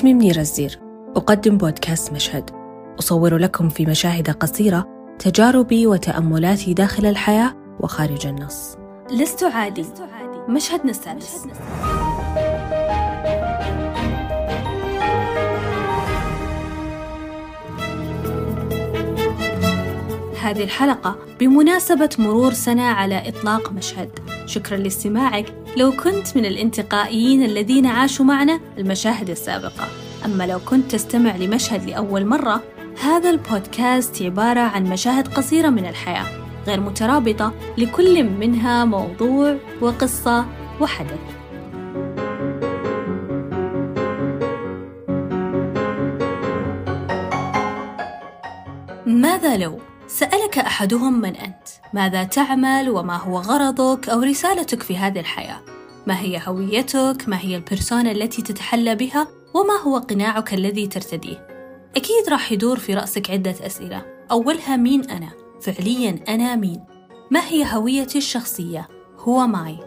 اسمي منيرة الزير. أقدم بودكاست مشهد. أصور لكم في مشاهد قصيرة تجاربي وتأملاتي داخل الحياة وخارج النص. لست عادي. مشهد نستانس هذه الحلقة بمناسبة مرور سنة على إطلاق مشهد. شكرا لاستماعك. لو كنت من الانتقائيين الذين عاشوا معنا المشاهد السابقة. أما لو كنت تستمع لمشهد لأول مرة هذا البودكاست عبارة عن مشاهد قصيرة من الحياة غير مترابطة لكل منها موضوع وقصة وحدث ماذا لو سألك أحدهم من أنت؟ ماذا تعمل وما هو غرضك أو رسالتك في هذه الحياة؟ ما هي هويتك؟ ما هي البرسونا التي تتحلى بها؟ وما هو قناعك الذي ترتديه؟ أكيد راح يدور في رأسك عدة أسئلة أولها مين أنا؟ فعليا أنا مين؟ ما هي هويتي الشخصية؟ هو ماي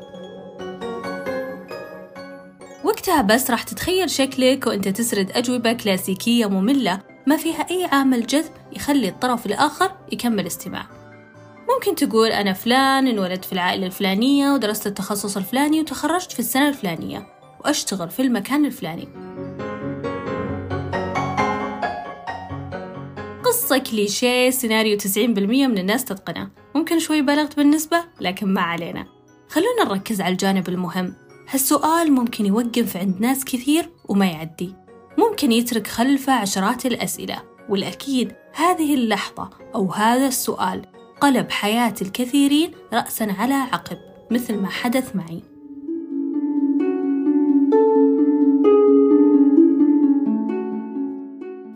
وقتها بس راح تتخيل شكلك وأنت تسرد أجوبة كلاسيكية مملة ما فيها أي عامل جذب يخلي الطرف الآخر يكمل استماع ممكن تقول أنا فلان انولدت في العائلة الفلانية ودرست التخصص الفلاني وتخرجت في السنة الفلانية وأشتغل في المكان الفلاني قصة كليشيه سيناريو 90% من الناس تتقنه. ممكن شوي بلغت بالنسبة لكن ما علينا. خلونا نركز على الجانب المهم. هالسؤال ممكن يوقف عند ناس كثير وما يعدي. ممكن يترك خلفه عشرات الأسئلة. والأكيد هذه اللحظة أو هذا السؤال قلب حياة الكثيرين رأسا على عقب مثل ما حدث معي.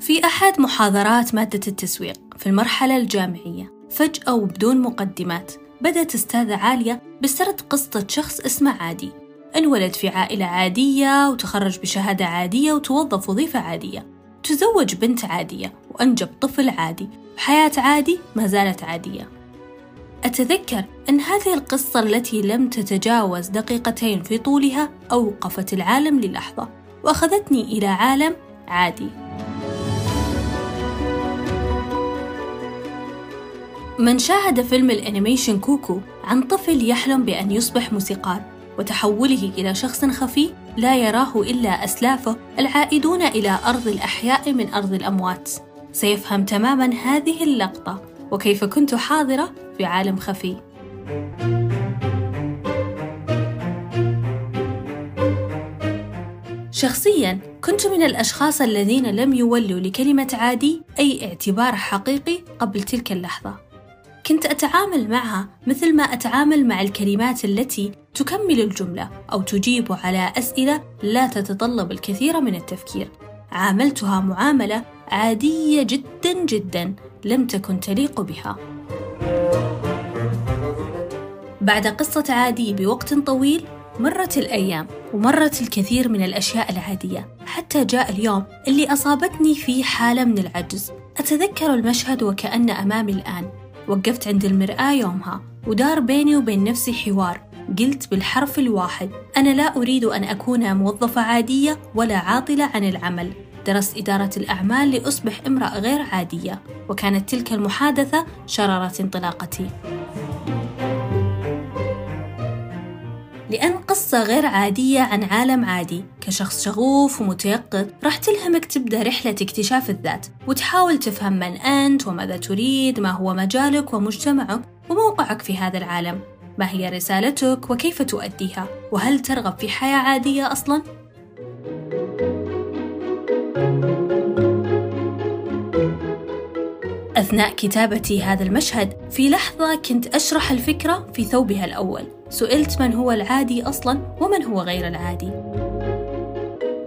في أحد محاضرات مادة التسويق في المرحلة الجامعية. فجأة وبدون مقدمات بدأت أستاذة عالية بسرد قصة شخص اسمه عادي. انولد في عائلة عادية وتخرج بشهادة عادية وتوظف وظيفة عادية. تزوج بنت عادية وأنجب طفل عادي. وحياة عادي ما زالت عادية. أتذكر أن هذه القصة التي لم تتجاوز دقيقتين في طولها أوقفت العالم للحظة وأخذتني إلى عالم عادي. من شاهد فيلم الأنيميشن كوكو عن طفل يحلم بأن يصبح موسيقار وتحوله إلى شخص خفي لا يراه إلا أسلافه العائدون إلى أرض الأحياء من أرض الأموات. سيفهم تماما هذه اللقطة وكيف كنت حاضرة في عالم خفي. شخصيا كنت من الأشخاص الذين لم يولوا لكلمة عادي أي اعتبار حقيقي قبل تلك اللحظة. كنت أتعامل معها مثل ما أتعامل مع الكلمات التي تكمل الجملة أو تجيب على أسئلة لا تتطلب الكثير من التفكير. عاملتها معاملة عادية جدا جدا لم تكن تليق بها. بعد قصة عادي بوقت طويل مرت الأيام ومرت الكثير من الأشياء العادية. حتى جاء اليوم اللي أصابتني فيه حالة من العجز. أتذكر المشهد وكأن أمامي الآن. وقفت عند المرآة يومها ودار بيني وبين نفسي حوار. قلت بالحرف الواحد أنا لا أريد أن أكون موظفة عادية ولا عاطلة عن العمل. درست إدارة الأعمال لأصبح امرأة غير عادية وكانت تلك المحادثة شرارة انطلاقتي. لأن قصة غير عادية عن عالم عادي. كشخص شغوف ومتيقظ راح تلهمك تبدأ رحلة اكتشاف الذات وتحاول تفهم من أنت وماذا تريد ما هو مجالك ومجتمعك وموقعك في هذا العالم. ما هي رسالتك وكيف تؤديها؟ وهل ترغب في حياة عادية أصلاً؟ أثناء كتابتي هذا المشهد في لحظة كنت أشرح الفكرة في ثوبها الأول. سئلت من هو العادي أصلا ومن هو غير العادي.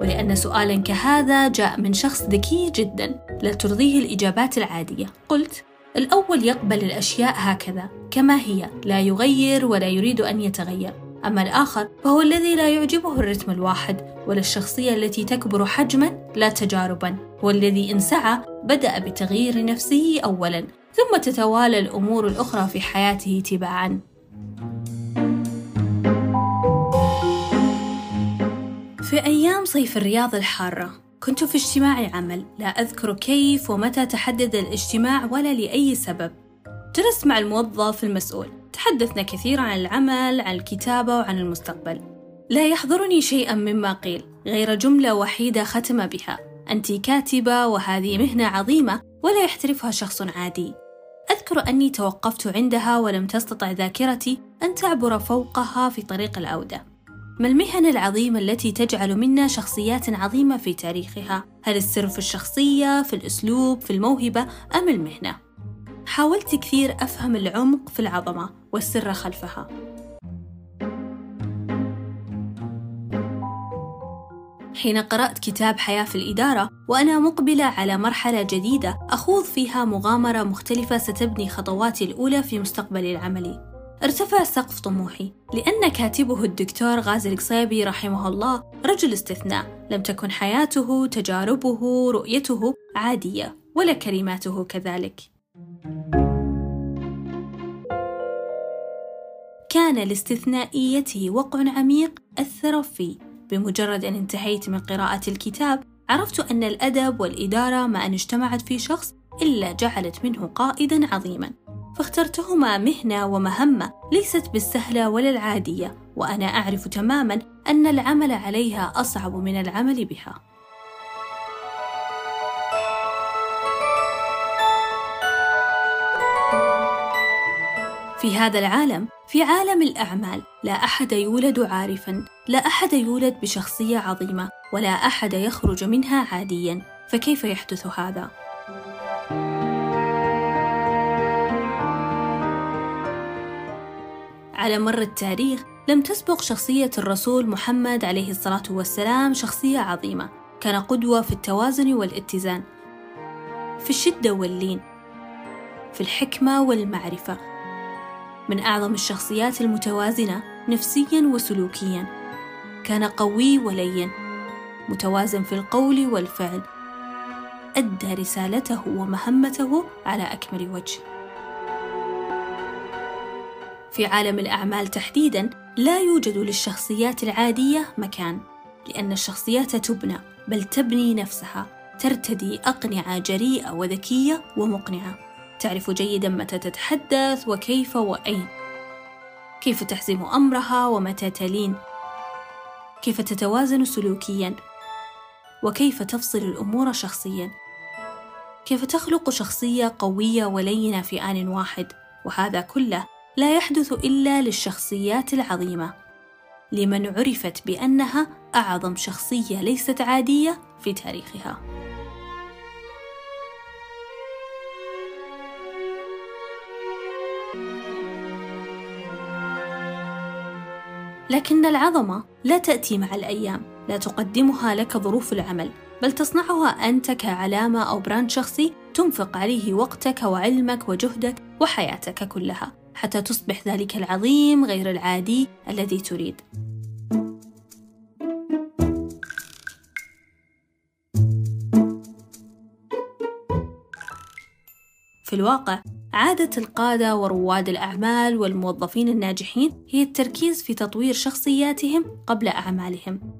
ولأن سؤالا كهذا جاء من شخص ذكي جدا لا ترضيه الإجابات العادية. قلت الأول يقبل الأشياء هكذا كما هي لا يغير ولا يريد أن يتغير. أما الآخر فهو الذي لا يعجبه الرتم الواحد ولا الشخصية التي تكبر حجما لا تجاربا. هو الذي إن سعى بدأ بتغيير نفسه أولا ثم تتوالى الأمور الأخرى في حياته تباعا. في أيام صيف الرياض الحارة كنت في اجتماع عمل لا أذكر كيف ومتى تحدد الاجتماع ولا لأي سبب. جلست مع الموظف المسؤول تحدثنا كثيرا عن العمل عن الكتابة وعن المستقبل. لا يحضرني شيئا مما قيل غير جملة وحيدة ختم بها. أنت كاتبة وهذه مهنة عظيمة ولا يحترفها شخص عادي. أذكر أني توقفت عندها ولم تستطع ذاكرتي أن تعبر فوقها في طريق العودة. ما المهن العظيمة التي تجعل منا شخصيات عظيمة في تاريخها؟ هل السر في الشخصية، في الأسلوب، في الموهبة أم المهنة؟ حاولت كثير أفهم العمق في العظمة والسر خلفها حين قرأت كتاب حياة في الإدارة وأنا مقبلة على مرحلة جديدة أخوض فيها مغامرة مختلفة ستبني خطواتي الأولى في مستقبلي العملي ارتفع سقف طموحي لأن كاتبه الدكتور غازي القصيبي رحمه الله رجل استثناء لم تكن حياته تجاربه رؤيته عادية ولا كلماته كذلك. كان لاستثنائيته وقع عميق أثر في بمجرد أن انتهيت من قراءة الكتاب عرفت أن الأدب والإدارة ما أن اجتمعت في شخص إلا جعلت منه قائدا عظيما. فاخترتهما مهنة ومهمة ليست بالسهلة ولا العادية وأنا أعرف تماما أن العمل عليها أصعب من العمل بها في هذا العالم في عالم الأعمال لا أحد يولد عارفا لا أحد يولد بشخصية عظيمة ولا أحد يخرج منها عاديا فكيف يحدث هذا؟ على مر التاريخ لم تسبق شخصية الرسول محمد عليه الصلاة والسلام شخصية عظيمة كان قدوة في التوازن والاتزان في الشدة واللين في الحكمة والمعرفة من أعظم الشخصيات المتوازنة نفسيا وسلوكيا. كان قوي ولين متوازن في القول والفعل أدى رسالته ومهمته على أكمل وجه. في عالم الأعمال تحديدا لا يوجد للشخصيات العادية مكان لأن الشخصيات تبنى بل تبني نفسها ترتدي أقنعة جريئة وذكية ومقنعة. تعرف جيدا متى تتحدث وكيف وأين. كيف تحزم أمرها ومتى تلين. كيف تتوازن سلوكيا. وكيف تفصل الأمور شخصيا. كيف تخلق شخصية قوية ولينة في آن واحد. وهذا كله لا يحدث إلا للشخصيات العظيمة لمن عرفت بأنها أعظم شخصية ليست عادية في تاريخها. لكن العظمة لا تأتي مع الأيام، لا تقدمها لك ظروف العمل، بل تصنعها أنت كعلامة أو براند شخصي تنفق عليه وقتك وعلمك وجهدك وحياتك كلها، حتى تصبح ذلك العظيم غير العادي الذي تريد. في الواقع عادة القادة ورواد الأعمال والموظفين الناجحين هي التركيز في تطوير شخصياتهم قبل أعمالهم.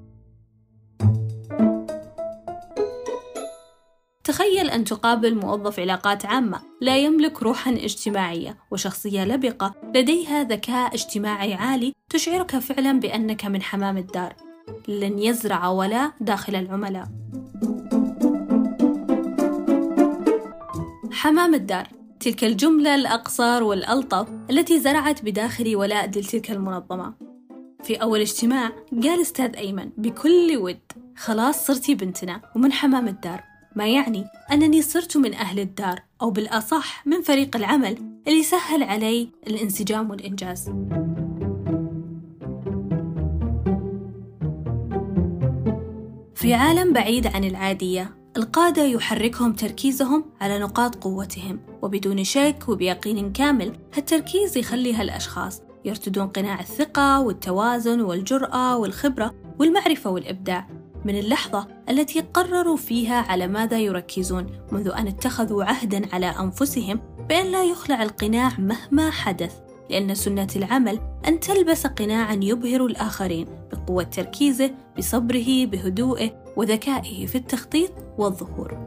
تخيل أن تقابل موظف علاقات عامة لا يملك روحا اجتماعية وشخصية لبقة لديها ذكاء اجتماعي عالي تشعرك فعلا بأنك من حمام الدار. لن يزرع ولاء داخل العملاء. حمام الدار. تلك الجملة الأقصر والألطف التي زرعت بداخلي ولاء لتلك المنظمة. في أول اجتماع قال أستاذ أيمن بكل ود خلاص صرتي بنتنا ومن حمام الدار. ما يعني أنني صرت من أهل الدار أو بالأصح من فريق العمل اللي سهل علي الانسجام والإنجاز. في عالم بعيد عن العادية القادة يحركهم تركيزهم على نقاط قوتهم وبدون شك وبيقين كامل هالتركيز يخلي هالأشخاص يرتدون قناع الثقة والتوازن والجرأة والخبرة والمعرفة والإبداع. من اللحظة التي قرروا فيها على ماذا يركزون منذ أن اتخذوا عهدا على أنفسهم بأن لا يخلع القناع مهما حدث لأن سنة العمل أن تلبس قناعا يبهر الآخرين بقوة تركيزه بصبره بهدوءه وذكائه في التخطيط والظهور.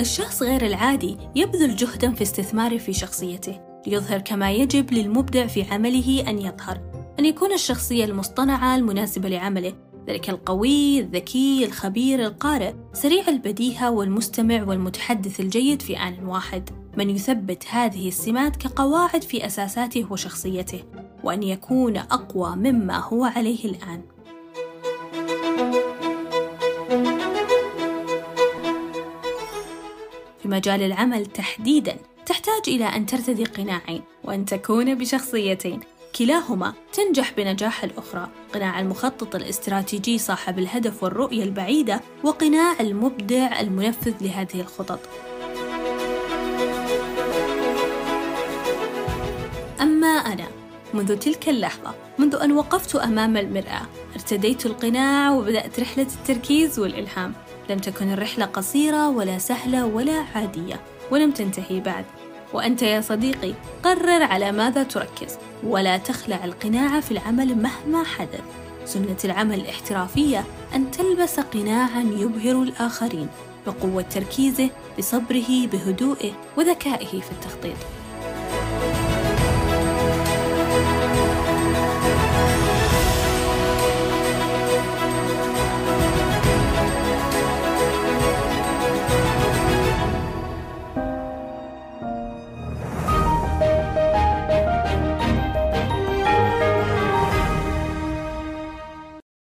الشخص غير العادي يبذل جهدا في استثماره في شخصيته. ليظهر كما يجب للمبدع في عمله أن يظهر أن يكون الشخصية المصطنعة المناسبة لعمله ذلك القوي، الذكي، الخبير، القارئ، سريع البديهة والمستمع والمتحدث الجيد في آن واحد، من يثبت هذه السمات كقواعد في أساساته وشخصيته، وأن يكون أقوى مما هو عليه الآن. في مجال العمل تحديداً تحتاج إلى أن ترتدي قناعين وأن تكون بشخصيتين. كلاهما تنجح بنجاح الأخرى. قناع المخطط الاستراتيجي صاحب الهدف والرؤية البعيدة وقناع المبدع المنفذ لهذه الخطط. أما أنا منذ تلك اللحظة منذ أن وقفت أمام المرآة ارتديت القناع وبدأت رحلة التركيز والإلهام. لم تكن الرحلة قصيرة ولا سهلة ولا عادية ولم تنتهي بعد. وأنت يا صديقي قرر على ماذا تركز. ولا تخلع القناع في العمل مهما حدث. سنة العمل الاحترافية أن تلبس قناعا يبهر الآخرين بقوة تركيزه بصبره بهدوئه وذكائه في التخطيط.